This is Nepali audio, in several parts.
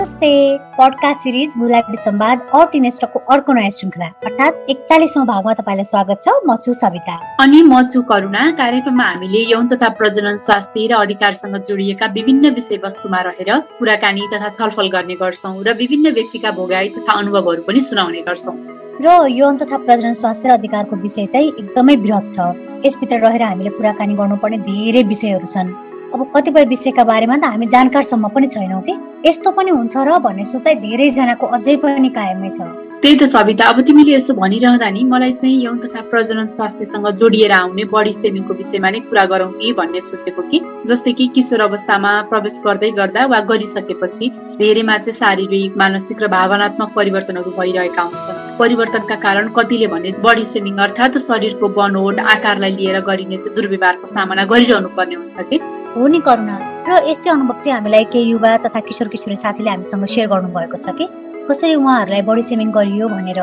नमस्ते। पडकास्ट सिरिज गुलाबी सम्वाद अर्टिनेस्टको अर्को नयाँ श्रृङ्खला। अर्थात् एकचालिसौँ भागमा तपाईँलाई स्वागत छ। म छु सविता। अनि म छु करुणा। कार्यक्रममा हामीले यौन तथा प्रजनन स्वास्थ्य र अधिकारसँग जोडिएका विभिन्न विषयवस्तुमा रहेर कुराकानी तथा छलफल गर्ने गर्छौँ र विभिन्न व्यक्तिका भोगाई तथा अनुभवहरू पनि सुनाउने गर्छौँ। र यौन तथा प्रजनन स्वास्थ्य र अधिकारको विषय चाहिँ एकदमै बृहत छ। यसभित्र रहेर हामीले कुराकानी गर्नुपर्ने धेरै विषयहरू छन्। अब कतिपय विषयका बारेमा त हामी जानकारसम्म पनि छैनौँ कि। यस्तो पनि हुन्छ र भन्ने सोचाइ धेरैजनाको अझै पनि कायमै छ। त्यही त सविता अब तिमीले यसो भनिरहँदा नि मलाई चाहिँ यौन तथा प्रजनन स्वास्थ्यसँग जोडिएर आउने बडी सेभिङको विषयमा नै कुरा गरौँ कि भन्ने सोचेको कि जस्तै कि किशोर अवस्थामा प्रवेश गर्दै गर्दा वा गरिसकेपछि धेरैमा चाहिँ शारीरिक मानसिक र भावनात्मक परिवर्तनहरू भइरहेका हुन्छन्। परिवर्तनका कारण कतिले भने बडी सेभिङ अर्थात् शरीरको बनोट आकारलाई लिएर गरिने दुर्व्यवहारको सामना गरिरहनु पर्ने हुन्छ कि। हो नि। करुणा र यस्तै अनुभव चाहिँ हामीलाई केही युवा तथा किशोर किशोरी साथीले हामीसँग सेयर गर्नुभएको छ कि? कसरी उहाँहरूलाई बडी सेमिङ गरियो भनेर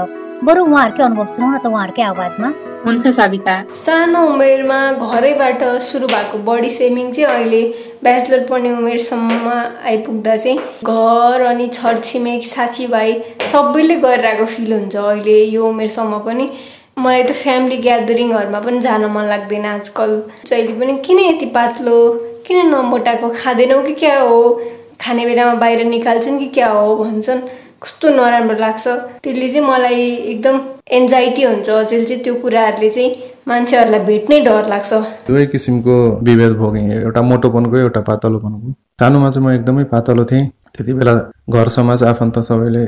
बरु उहाँहरूकै अनुभव सुनौ न त उहाँहरूकै आवाजमा। हुन्छ सविता सानो उमेरमा घरैबाट सुरु भएको बडी सेमिङ चाहिँ अहिले ब्याचलर पढ्ने उमेरसम्म आइपुग्दा चाहिँ घर अनि छरछिमेक साथीभाइ सबैले गरिरहेको फिल हुन्छ अहिले। यो उमेरसम्म पनि मलाई त फ्यामिली ग्यादरिङहरूमा पनि जान मन लाग्दैन आजकल। जहिले पनि किन यति पातलो किन नमोटाएको खाँदैनौ कि क्या हो? खाने बेलामा बाहिर निकाल्छन् कि क्या हो भन्छन्। कस्तो नराम्रो लाग्छ। त्यसले चाहिँ मलाई एकदम एन्जाइटी हुन्छ। अझै चाहिँ त्यो कुराहरूले चाहिँ मान्छेहरूलाई भेट्नै डर लाग्छ। दुवै किसिमको विभेद भोगेँ एउटा मोटोपनको एउटा पातलोपनको। सानोमा चाहिँ म एकदमै पातलो थिएँ। त्यति बेला घर समाज आफन्त सबैले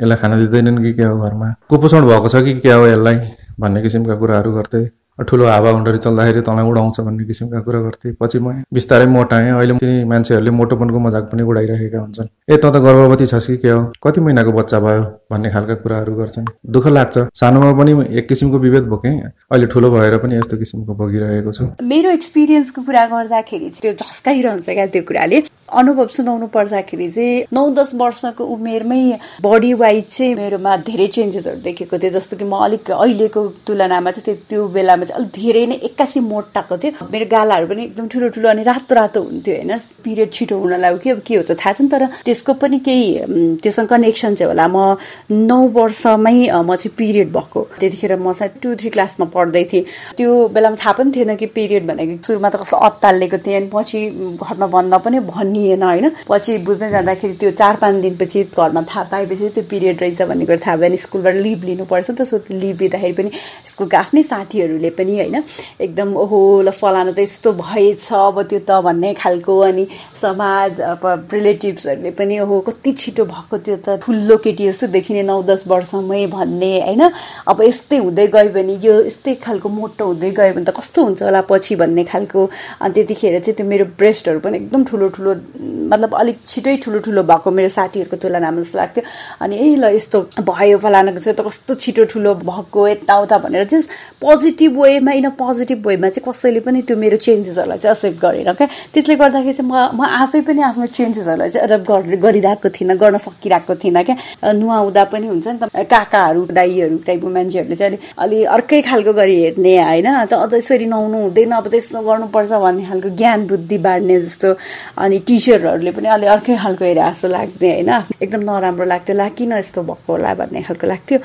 यसलाई खान दिँदैनन् कि क्या हो घरमा? कुपोषण भएको छ कि क्या हो यसलाई? भन्ने किसिमका कुराहरू गर्थे। ठुलो हावा हुन्डरी चल्दाखेरि तँलाई उडाउँछ भन्ने किसिमका कुरा गर्थे। पछि म बिस्तारै मोटाएँ अहिले ती मान्छेहरूले मोटोपनको मजाक पनि उडाइरहेका हुन्छन्। ए त त गर्भवती छस् कि के हो? कति महिनाको बच्चा भयो भन्ने खालका कुराहरू गर्छन्। दुःख लाग्छ। सानोमा पनि एक किसिमको विभेद बोकेँ अहिले ठुलो भएर पनि यस्तो किसिमको भोगिरहेको छु। मेरो एक्सपिरियन्सको कुरा गर्दाखेरि त्यो झस्काइरहन्छ क्या त्यो कुराले। अनुभव सुनाउनु पर्दाखेरि चाहिँ नौ दस वर्षको उमेरमै बडी वाइज चाहिँ मेरोमा धेरै चेन्जेसहरू देखेको थियो। जस्तो कि म अलिक अहिलेको तुलनामा चाहिँ त्यो बेलामा चाहिँ अलिक धेरै नै एक्कासी मोटाएको थियो। मेरो गालाहरू पनि एकदम ठुलो ठुलो अनि रातो रातो हुन्थ्यो होइन? पिरियड छिटो हुन लाग्यो कि अब के हुन्छ थाहा छैन। तर त्यसको पनि केही त्योसँग कनेक्सन चाहिँ होला। म नौ वर्षमै म चाहिँ पिरियड भएको। त्यतिखेर म सायद टु थ्री क्लासमा पढ्दै थिएँ। त्यो बेलामा थाहा पनि थिएन कि पिरियड भनेको सुरुमा त कस्तो अत्तालिएको थिएँ। अनि पछि घरमा भन्दा पनि भनिएन होइन? पछि बुझ्दै जाँदाखेरि त्यो चार पाँच दिनपछि घरमा थाहा पाएपछि त्यो पिरियड रहेछ भन्ने कुरा थाहा भयो अनि स्कुलबाट लिभ लिनुपर्छ नि त सो लिभ लिँदाखेरि पनि स्कुलको आफ्नै साथीहरूले पनि होइन एकदम ओहो ल फलानु त यस्तो भएछ अब त्यो त भन्ने खालको अनि समाज अब रिलेटिभ्सहरूले पनि ओहो कति छिटो भएको त्यो त ठुलो केटी जस्तो देखिने नौ दस वर्षमै भन्ने होइन? अब यस्तै हुँदै गयो भने यो यस्तै खालको मोटो हुँदै गयो भने त कस्तो हुन्छ होला पछि भन्ने खालको। अनि त्यतिखेर चाहिँ त्यो मेरो ब्रेस्टहरू पनि एकदम ठुलो ठुलो मतलब अलिक छिटै ठुलो ठुलो भएको मेरो साथीहरूको तुलनामा जस्तो लाग्थ्यो। अनि ए ल यस्तो भयो फलानाको चाहिँ त कस्तो छिटो ठुलो भएको यताउता भनेर चाहिँ पोजिटिभ वेमा इन पोजिटिभ वेमा चाहिँ कसैले पनि त्यो मेरो चेन्जेसहरूलाई चाहिँ एक्सेप्ट गरेन क्या त्यसले गर्दाखेरि चाहिँ म म आफै पनि आफ्नो चेन्जेसहरूलाई चाहिँ एडप्ट गरिरहेको थिइनँ गर्न सकिरहेको थिइनँ क्या? नुहाउँदा पनि हुन्छ नि त काकाहरू दाईहरू टाइपको मान्छेहरूले चाहिँ अलि अर्कै खालको गरी हेर्ने होइन? अझ यसरी नुहाउनु हुँदैन अब त्यस्तो गर्नुपर्छ भन्ने खालको ज्ञान बुद्धि बाँड्ने जस्तो अनि टिचरहरूले पनि अलि अर्कै खालको हेरे जस्तो लाग्ने होइन। एकदम नराम्रो लाग्थ्यो। ला किन यस्तो भएको होला भन्ने खालको लाग्थ्यो।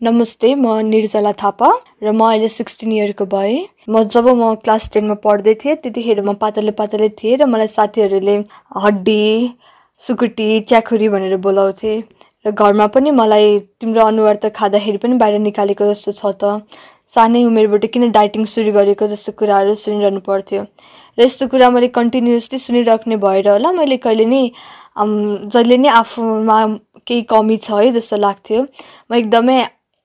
नमस्ते म निर्जला थापा र म अहिले सिक्सटिन इयरको भएँ। म जब म क्लास टेनमा पढ्दै थिएँ त्यतिखेर म पातलो पातलै थिएँ र मलाई साथीहरूले हड्डी सुकुटी च्याखुरी भनेर बोलाउँथे। र घरमा पनि मलाई तिम्रो अनुहार त खाँदाखेरि पनि बाहिर निकालेको जस्तो छ त। सानै उमेरबाट किन डाइटिङ सुरु गरेको जस्तो कुराहरू सुनिरहनु पर्थ्यो। र यस्तो कुरा मैले कन्टिन्युसली सुनिराख्ने भएर होला। मैले कहिले नि जहिले नै आफूमा केही कमी छ है जस्तो लाग्थ्यो। म एकदमै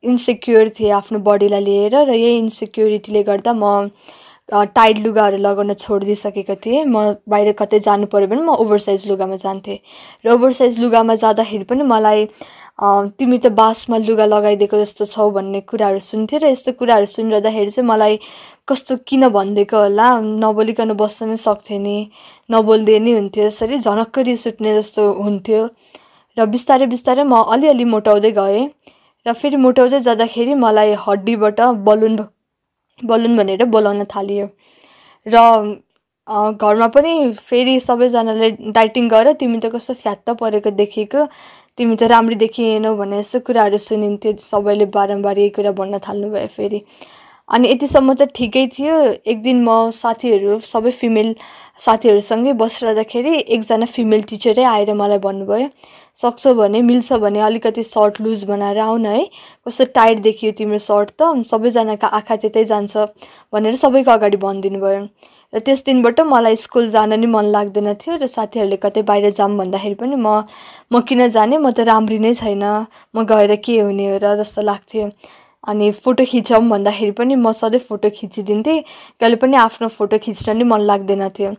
इन्सेक्योर थिएँ आफ्नो बडीलाई लिएर र यही इन्सेक्युरिटीले गर्दा म टाइट लुगाहरू लगाउन छोडिदिइसकेको थिएँ। म बाहिर कतै जानु पऱ्यो भने म ओभरसाइज लुगामा जान्थेँ। र ओभरसाइज लुगामा जाँदाखेरि पनि मलाई तिमी त बासमा लुगा लगाइदिएको जस्तो छौ भन्ने कुराहरू सुन्थेँ र यस्तो कुराहरू सुनिरहँदाखेरि चाहिँ मलाई कस्तो किन भनिदिएको होला? नबोलिकन बस्न नै सक्थेँ नि। नबोल्दे नै हुन्थ्यो। यसरी झनक्क रिस जस्तो हुन्थ्यो। र बिस्तारै बिस्तारै म अलिअलि मोटाउँदै गएँ। र फेरि मोटाउँदै जाँदाखेरि मलाई हड्डीबाट बलुन बलुन भनेर बोलाउन थालियो। र घरमा पनि फेरि सबैजनाले डाइटिङ गर तिमी त कस्तो फ्यात्त परेको देखेको। तिमी त राम्री देखिएनौ भन्ने यस्तो कुराहरू सुनिन्थ्यो सबैले बारम्बार यही कुरा भन्न थाल्नुभयो फेरि। अनि यतिसम्म त ठिकै थियो। एक दिन म साथीहरू सबै फिमेल साथीहरूसँगै बसिरहँदाखेरि एकजना फिमेल टिचरै आएर मलाई भन्नुभयो सक्छौ भने मिल्छ भने अलिकति सर्ट लुज बनाएर आउन है। कस्तो टाइट देखियो तिम्रो सर्ट त। सबैजनाको आँखा त्यतै जान्छ भनेर सबैको अगाडि भनिदिनु भयो र त्यस दिनबाट मलाई स्कुल जान नि मन लाग्दैन थियो र साथीहरूले कतै बाहिर जाऊँ भन्दाखेरि पनि म म किन जाने? म त राम्री नै छैन। म गएर के हुने हो र जस्तो लाग्थ्यो। अनि फोटो खिचौँ भन्दाखेरि पनि म सधैँ फोटो खिचिदिन्थेँ। कहिले पनि आफ्नो फोटो खिच्न नि मन लाग्दैन थियो।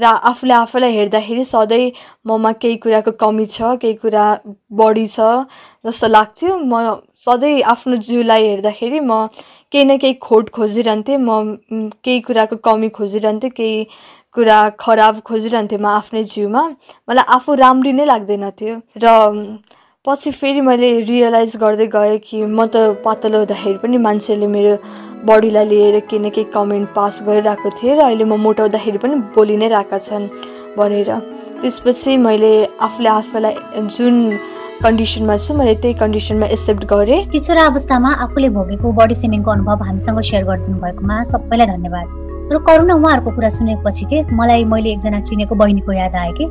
र आफूले आफूलाई हेर्दाखेरि सधैँ ममा केही कुराको कमी छ केही कुरा बढी छ जस्तो लाग्थ्यो। म सधैँ आफ्नो जिउलाई हेर्दाखेरि म केही न केही खोट खोजिरहन्थेँ म केही कुराको कमी खोजिरहन्थेँ केही कुरा खराब खोजिरहन्थेँ म आफ्नै जिउमा। मलाई आफू राम्री नै लाग्दैन थियो। र पछि फेरि मैले रियलाइज गर्दै गएँ कि म त पातलो हुँदाखेरि पनि मान्छेले मेरो बडीलाई लिएर केही न केही कमेन्ट पास गरिरहेको थिएँ र अहिले म मोटाउँदाखेरि पनि बोलि नै रहेका छन् भनेर। त्यसपछि मैले आफूले आफूलाई जुन कन्डिसनमा छु मैले त्यही कन्डिसनमा एक्सेप्ट गरेँ। किशोरावस्थामा आफूले भोगेको बडी सेमिङको अनुभव हामीसँग सेयर गरिदिनु भएकोमा सबैलाई धन्यवाद। र करुणा उहाँहरूको कुरा सुनेपछि के मलाई मैले एकजना चिनेको बहिनीको याद आयो कि?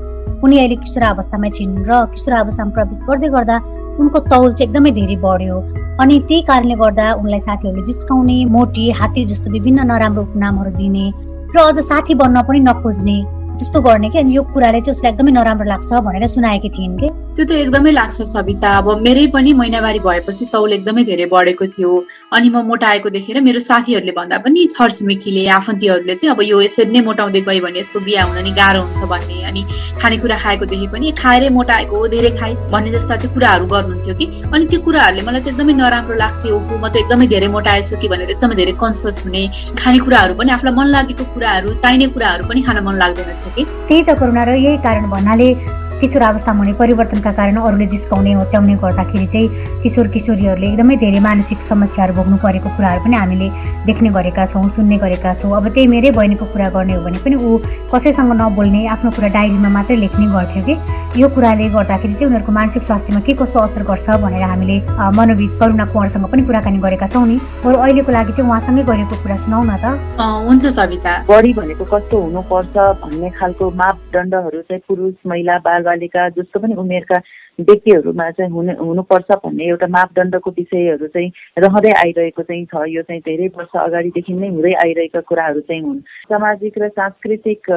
उनी अहिले किशोरावस्थामै छिन् र किशोरावस्थामा प्रवेश गर्दै गर्दा उनको तौल चाहिँ एकदमै धेरै बढ्यो। अनि त्यही कारणले गर्दा उनलाई साथीहरूले जिस्काउने मोटी हात्ती जस्तो विभिन्न नराम्रो उपनामहरू दिने र अझ साथी बन्न पनि नखोज्ने जस्तो गर्ने कि? अनि यो कुराले चाहिँ उसलाई एकदमै नराम्रो लाग्छ भनेर सुनाएकी थिइन् कि? त्यो त एकदमै लाग्छ सविता। अब मेरै पनि महिनावारी भएपछि तौल एकदमै धेरै बढेको थियो। अनि म मोटाएको देखेर मेरो साथीहरूले भन्दा पनि छरछिमेकीले आफन्तीहरूले चाहिँ अब यो यसरी नै मोटाउँदै गयो भने यसको बिहा हुन नि गाह्रो हुन्छ भन्ने। अनि खानेकुरा खाएको देखे पनि खाएरै मोटाएको धेरै खाइस् भन्ने जस्ता चाहिँ कुराहरू गर्नुहुन्थ्यो कि। अनि त्यो कुराहरूले मलाई चाहिँ एकदमै नराम्रो लाग्थ्यो। म त एकदमै धेरै मोटाएछु कि भनेर एकदमै धेरै कन्सियस हुने खानेकुराहरू पनि आफूलाई मन लागेको कुराहरू चाहिने कुराहरू पनि खान मन लाग्दैन थियो। कि त्यही त करुणा र यही कारण भन्नाले किशोर अवस्थामा हुने परिवर्तनका कारण अरूले जिस्काउने होच्याउने गर्दाखेरि चाहिँ किशोर किशोरीहरूले एकदमै धेरै मानसिक समस्याहरू भोग्नु परेको कुराहरू पनि हामीले देख्ने गरेका छौँ सुन्ने गरेका छौँ। अब त्यही मेरै बहिनीको कुरा गर्ने हो भने पनि ऊ कसैसँग नबोल्ने आफ्नो कुरा डायरीमा मात्रै लेख्ने गर्थ्यो कि? यो कुराले गर्दाखेरि चाहिँ उनीहरूको मानसिक स्वास्थ्यमा के कस्तो असर गर्छ भनेर हामीले मनोविद करुणा कुँवरसँग पनि कुराकानी गरेका छौँ नि। बरु अहिलेको लागि चाहिँ उहाँसँगै गरेको कुरा सुनाउ न त। हुन्छ सविता। बढी भनेको कस्तो हुनुपर्छ भन्ने खालको मापदण्डहरू चाहिँ पुरुष महिला बाल बालिका जस्तो पनि उमेरका व्यक्तिहरूमा चाहिँ हुने हुनुपर्छ भन्ने एउटा मापदण्डको विषयहरू चाहिँ रहँदै आइरहेको चाहिँ छ। यो चाहिँ धेरै वर्ष अगाडिदेखि नै हुँदै आइरहेका कुराहरू चाहिँ हुन्। सामाजिक र सांस्कृतिक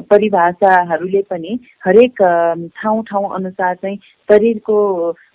परिभाषाहरूले पनि हरेक ठाउँ ठाउँ अनुसार चाहिँ शरीरको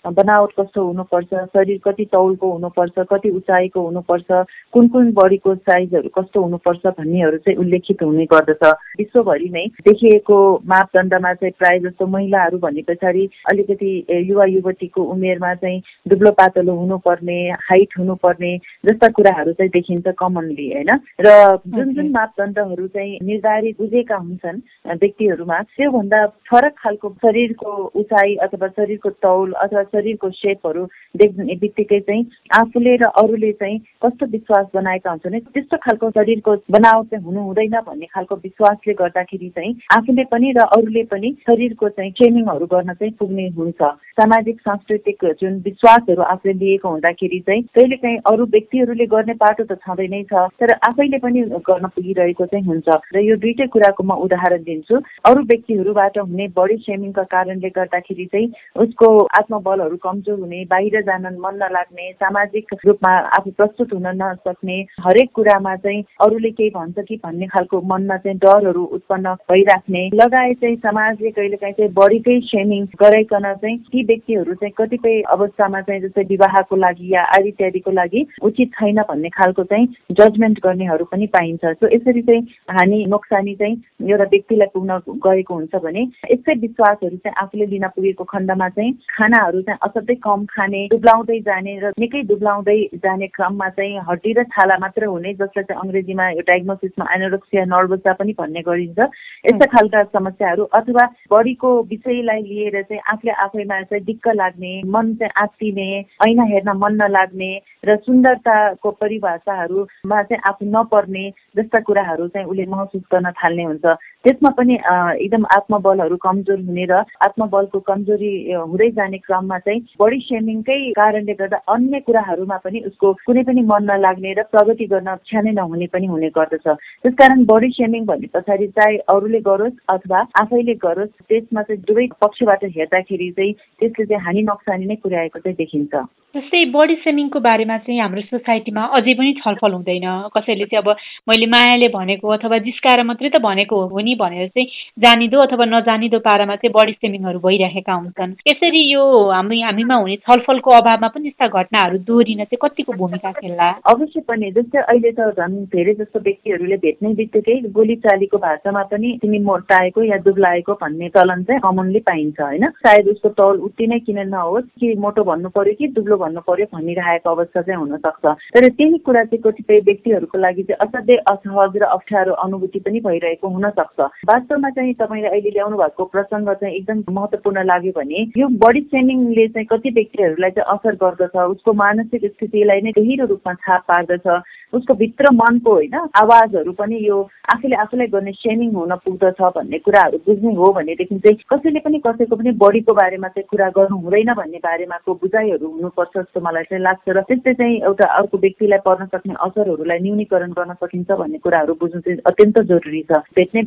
बनावट कस्तो हुनुपर्छ शरीर कति तौलको हुनुपर्छ कति उचाइको हुनुपर्छ कुन कुन बडीको साइजहरू कस्तो हुनुपर्छ भन्नेहरू चाहिँ उल्लेखित हुने गर्दछ। विश्वभरि नै देखिएको मापदण्डमा चाहिँ प्राय जस्तो महिलाहरू भने पछाडि अलिकति युवा युवतीको उमेरमा चाहिँ दुब्लो पातलो हुनुपर्ने हाइट हुनुपर्ने जस्ता कुराहरू चाहिँ देखिन्छ कमनली होइन? र जुन जुन मापदण्डहरू चाहिँ निर्धारित बुझेका हुन्छन् व्यक्तिहरूमा त्योभन्दा फरक खालको शरीरको उचाइ अथवा शरीरको तौल अथवा शरीरको सेपहरू देख्ने बित्तिकै चाहिँ आफूले र अरूले चाहिँ कस्तो विश्वास बनाएका हुन्छ भने त्यस्तो खालको शरीरको बनावट चाहिँ हुनु हुँदैन भन्ने खालको विश्वासले गर्दाखेरि चाहिँ आफूले पनि र अरूले पनि शरीरको चाहिँ ट्रेनिङहरू गर्न चाहिँ पुग्ने हुन्छ। सामाजिक सांस्कृतिक जुन विश्वासहरू आफूले लिएको हुँदाखेरि चाहिँ कहिले काहीँ अरू व्यक्तिहरूले गर्ने बाटो त छँदै नै छ तर आफैले पनि गर्न पुगिरहेको चाहिँ हुन्छ। र यो दुइटै कुराको म उदाहरण दिन्छु। अरू व्यक्तिहरूबाट हुने बडी सेमिङका कारणले गर्दाखेरि चाहिँ उसको आत्मबलहरू कमजोर हुने बाहिर जान मन नलाग्ने सामाजिक रूपमा आफू प्रस्तुत हुन नसक्ने हरेक कुरामा चाहिँ अरूले केही भन्छ कि भन्ने खालको मनमा चाहिँ डरहरू उत्पन्न भइराख्ने लगायत चाहिँ समाजले कहिले काहीँ चाहिँ बढीकै सेमिङ गराइकन चाहिँ ती व्यक्तिहरू चाहिँ कतिपय अवस्थामा चाहिँ जस्तै विवाहको लागि या आदि इत्यादिको लागि उचित छैन भन्ने खालको चाहिँ जजमेन्ट गर्नेहरू पनि पाइन्छ। सो यसरी चाहिँ हानि नोक्सानी चाहिँ एउटा व्यक्तिलाई पुग्न गएको हुन्छ भने यस्तै विश्वासहरू चाहिँ आफूले लिन पुगेको खण्डमा चाहिँ खानाहरू चाहिँ असाध्यै कम खाने दुब्लाउँदै जाने र निकै दुब्लाउँदै जाने क्रममा चाहिँ हड्डी र छाला मात्र हुने जसलाई चाहिँ अङ्ग्रेजीमा यो डायग्नोसिसमा एनोरोक्सिया नर्भसा पनि भन्ने गरिन्छ। यस्ता खालका समस्याहरू अथवा बडीको विषयलाई लिएर चाहिँ आफूले आफैमा चाहिँ दिक्क लाग्ने मन चाहिँ आत्तिने ऐना हेर्न मन नलाग्ने र सुन्दरताको परिभाषाहरूमा चाहिँ आफू नपर्ने जस्ता कुराहरू चाहिँ उसले महसुस गर्न थाल्ने हुन्छ। त्यसमा पनि एकदम आत्मबलहरू कमजोर हुने र आत्मबलको कमजोरी हुँदै जाने क्रममा चाहिँ बडी सेमिङकै कारणले गर्दा अन्य कुराहरूमा पनि उसको कुनै पनि मन नलाग्ने र प्रगति गर्न इच्छा नै नहुने पनि हुने गर्दछ। त्यसकारण बडी सेमिङ भन्ने पछाडि चाहे अरूले गरोस् अथवा आफैले गरोस् त्यसमा चाहिँ दुवै पक्षबाट हेर्दाखेरि चाहिँ त्यसले चाहिँ हानि नोक्सानी नै पुर्याएको चाहिँ देखिन्छ। जस्तै बडी सेमिङको बारेमा चाहिँ हाम्रो सोसाइटीमा अझै पनि छलफल हुँदैन। कसैले चाहिँ अब मैले मायाले भनेको अथवा जिस्काएर मात्रै त भनेको हो नि। भनेर चाहिँ जानिदो अथवा नजानिदो पारामा चाहिँ बडी सेमिङहरू भइरहेका हुन्छन्। यसरी यो हामी हामीमा हुने छलफलको अभावमा पनि यस्ता घटनाहरू दोहोरिन चाहिँ कतिको भूमिका खेल्ला? अवश्य पनि। जस्तै अहिले त झन् धेरै जस्तो व्यक्तिहरूले भेट्ने बित्तिकै गोली चालीको भाषामा पनि तिमी मोटाएको या दुब्लाएको भन्ने चलन चाहिँ कमनली पाइन्छ होइन? सायद उसको तौल उति नै किन नहोस् कि मोटो भन्नु पर्यो कि दुब्लो भन्नु पर्यो भनिरहेको अवस्था चाहिँ हुन सक्छ तर त्यही कुरा चाहिँ कतिपय व्यक्तिहरूको लागि चाहिँ असाध्यै असहज र अप्ठ्यारो अनुभूति पनि भइरहेको हुन सक्छ वास्तवमा चाहिँ तपाईँले अहिले ल्याउनु भएको प्रसङ्ग चाहिँ एकदम महत्त्वपूर्ण लाग्यो भने यो बडी सेमिङले चाहिँ कति व्यक्तिहरूलाई चाहिँ असर गर्दछ उसको मानसिक स्थितिलाई नै गहिरो रूपमा छाप पार्दछ उसको भित्र मनको होइन आवाजहरू पनि यो आफूले आफूलाई गर्ने सेमिङ हुन पुग्दछ भन्ने कुराहरू बुझ्ने हो भनेदेखि चाहिँ कसैले पनि कसैको पनि बडीको बारेमा चाहिँ कुरा गर्नु हुँदैन भन्ने बारेमाको बुझाइहरू हुनुपर्छ जस्तो मलाई चाहिँ लाग्छ र त्यस्तै चाहिँ एउटा अर्को व्यक्तिलाई पर्न सक्ने असरहरूलाई न्यूनीकरण गर्न सकिन्छ भन्ने कुराहरू बुझ्नु चाहिँ अत्यन्त जरुरी छ। भेट्ने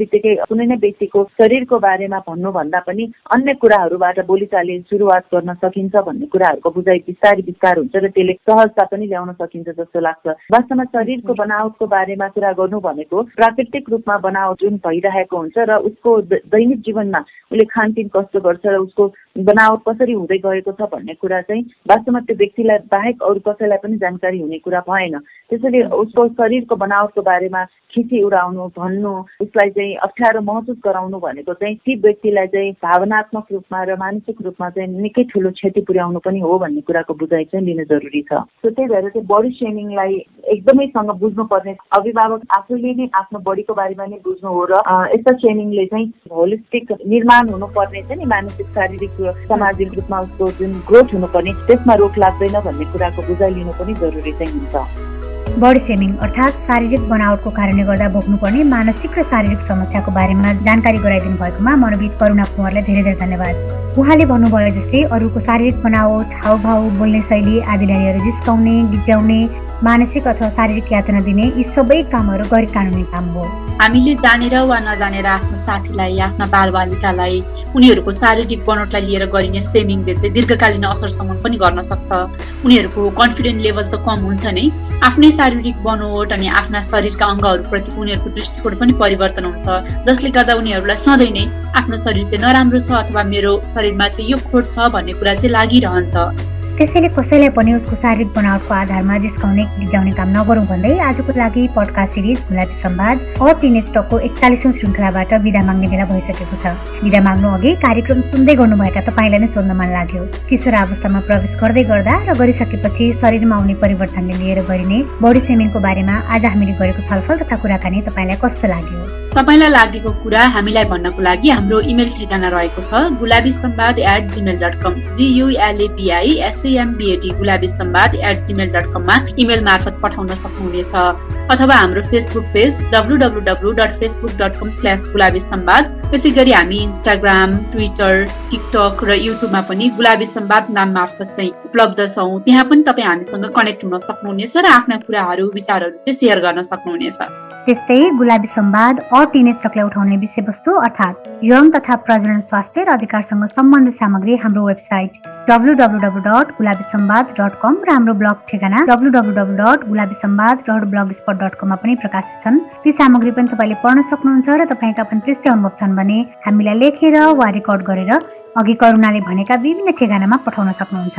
कुनै नै व्यक्तिको शरीरको बारेमा भन्नुभन्दा पनि अन्य कुराहरूबाट बोलीचाली सुरुवात गर्न सकिन्छ भन्ने कुराहरूको बुझाइ बिस्तारै बिस्तार हुन्छ र त्यसले सहजता पनि ल्याउन सकिन्छ जस्तो लाग्छ। वास्तवमा शरीरको बनावटको बारेमा कुरा गर्नु भनेको प्राकृतिक रूपमा बनावट जुन भइरहेको हुन्छ र उसको दैनिक जीवनमा उसले खानपिन कस्तो गर्छ र उसको बनावट कसरी हुँदै गएको छ भन्ने कुरा चाहिँ वास्तवमा त्यो व्यक्तिलाई बाहेक अरू कसैलाई पनि जानकारी हुने कुरा भएन। त्यसैले उसको शरीरको बनावटको बारेमा खिची उडाउनु भन्नु उसलाई चाहिँ अप्ठ्यारो महसुस गराउनु भनेको चाहिँ ती व्यक्तिलाई चाहिँ भावनात्मक रूपमा र मानसिक रूपमा चाहिँ निकै ठुलो क्षति पुर्याउनु पनि हो भन्ने कुराको बुझाइ चाहिँ लिन जरुरी छ। सो त्यही भएर चाहिँ बडी सेमिङलाई एकदमैसँग बुझ्नुपर्ने अभिभावक आफूले नै आफ्नो बडीको बारेमा नै बुझ्नु हो र यस्ता सेमिङले चाहिँ होलिस्टिक निर्माण हुनुपर्ने चाहिँ नि मानसिक शारीरिक सामाजिक रूपमा उसको जुन ग्रोथ हुनुपर्ने त्यसमा रोक लाग्दैन भन्ने कुराको बुझाइ लिनु पनि जरुरी चाहिँ हुन्छ। बडी सेमिङ अर्थात् शारीरिक बनावटको कारणले गर्दा भोग्नुपर्ने मानसिक र शारीरिक समस्याको बारेमा जानकारी गराइदिनु भएकोमा मनोविद करुणा कुमारलाई धेरै धेरै धन्यवाद। उहाँले भन्नुभयो जस्तै अरूको शारीरिक बनावट हाउभाउ बोल्ने शैली आदिलाई जिस्काउने गिज्याउने मानसिक अथवा शारीरिक यातना दिने यी सबै कामहरू गैर कानुनी काम हो। हामीले जानेर वा नजानेर आफ्नो साथीलाई आफ्ना बालबालिकालाई उनीहरूको शारीरिक बनोटलाई लिएर गरिने सेमिङले चाहिँ दीर्घकालीन असरसम्म पनि गर्न सक्छ। उनीहरूको कन्फिडेन्ट लेभल त कम हुन्छ नै। आफ्नै शारीरिक बनोट अनि आफ्ना शरीरका अङ्गहरूप्रति उनीहरूको दृष्टिकोण पनि परिवर्तन हुन्छ। जसले गर्दा उनीहरूलाई सधैँ नै आफ्नो शरीर चाहिँ नराम्रो छ अथवा मेरो शरीरमा चाहिँ यो खोट छ भन्ने कुरा चाहिँ लागिरहन्छ। त्यसैले कसैलाई पनि उसको शारीरिक बनावटको आधारमा जिस्काउने गिजाउने काम नगरौँ भन्दै आजको लागि पडकास्ट सिरिज गुलाबी सम्वाद अ टिन स्टकको एकचालिसौँ श्रृङ्खलाबाट विदा माग्ने बेला भइसकेको छ। विदा माग्नु अघि कार्यक्रम सुन्दै गर्नुभएका तपाईँलाई नै सोध्न मन लाग्यो। किशोर अवस्थामा प्रवेश गर्दै गर्दा र गरिसकेपछि शरीरमा आउने परिवर्तनले लिएर गरिने बडी सेमिङको बारेमा आज हामीले गरेको छलफल तथा कुराकानी तपाईँलाई कस्तो लाग्यो? तपाईँलाई लागेको कुरा हामीलाई भन्नको लागि हाम्रो इमेल ठेगाना रहेको छ Gulabi Samvad at Gmail dot com G U L A B I S M B A T Gulabi Samvad at Gmail dot कममा इमेल मार्फत पठाउन सक्नुहुनेछ अथवा हाम्रो Facebook page W W W dot Facebook dot com slash Gulabi Samvad त्यसै गरी हामी इन्स्टाग्राम ट्विटर टिकटक र युट्युबमा पनि गुलाबी सम्वाद नाम मार्फत चाहिँ उपलब्ध छौँ त्यहाँ पनि तपाईँ हामीसँग कनेक्ट हुन सक्नुहुनेछ र आफ्ना कुराहरू विचारहरू चाहिँ सेयर गर्न सक्नुहुनेछ त्यस्तै गुलाबी सम्वाद टिनेस्टकलाई उठाउने विषयवस्तु अर्थात् यौन तथा प्रजनन स्वास्थ्य र अधिकारसँग सम्बन्धित सामग्री हाम्रो website W W W dot Gulabi Samvad dot com र हाम्रो ब्लग ठेगाना W W W dot Gulabi Samvad dot blog spot dot कममा पनि प्रकाशित छन्। ती सामग्री पनि तपाईँले पढ्न सक्नुहुन्छ र तपाईँका पनि त्यस्तै अनुभव छन् भने हामीलाई लेखेर वा रेकर्ड गरेर अघि करुणाले भनेका विभिन्न ठेगानामा पठाउन सक्नुहुन्छ।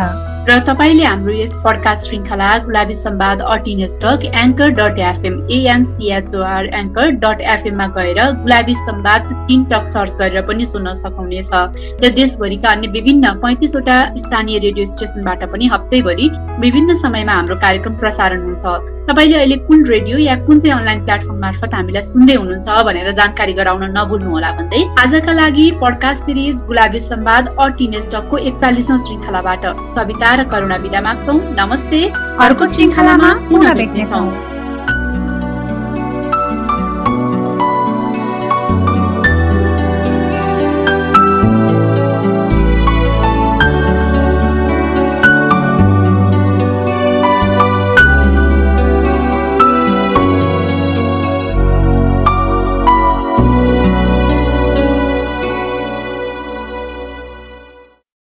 र तपाईँले हाम्रो यस पडकास्ट श्रृङ्खला गुलाबी सम्वाद अटिन stock anchor dot FM A N C H O R anchor dot एफएममा गएर गुलाबी सम्वाद तिन टक सर्च गरेर पनि सुन्न सक्नुहुनेछ। र देशभरिका अन्य विभिन्न पैँतिसवटा स्थानीय रेडियो स्टेसनबाट पनि हप्तैभरि विभिन्न समयमा हाम्रो कार्यक्रम प्रसारण हुन्छ। तपाईँले अहिले कुन रेडियो या कुन चाहिँ अनलाइन प्लेटफर्म मार्फत हामीलाई सुन्दै हुनुहुन्छ भनेर जानकारी गराउन नभुल्नुहोला भन्दै आजका लागि पडकास्ट सिरिज गुलाबी संवाद अ टिनेस्टकको एकचालिसौँ श्रृङ्खलाबाट सविता र करुणा विदा माग्छौ। नमस्ते। अर्को श्रृङ्खलामा पुनः भेट्नेछौँ।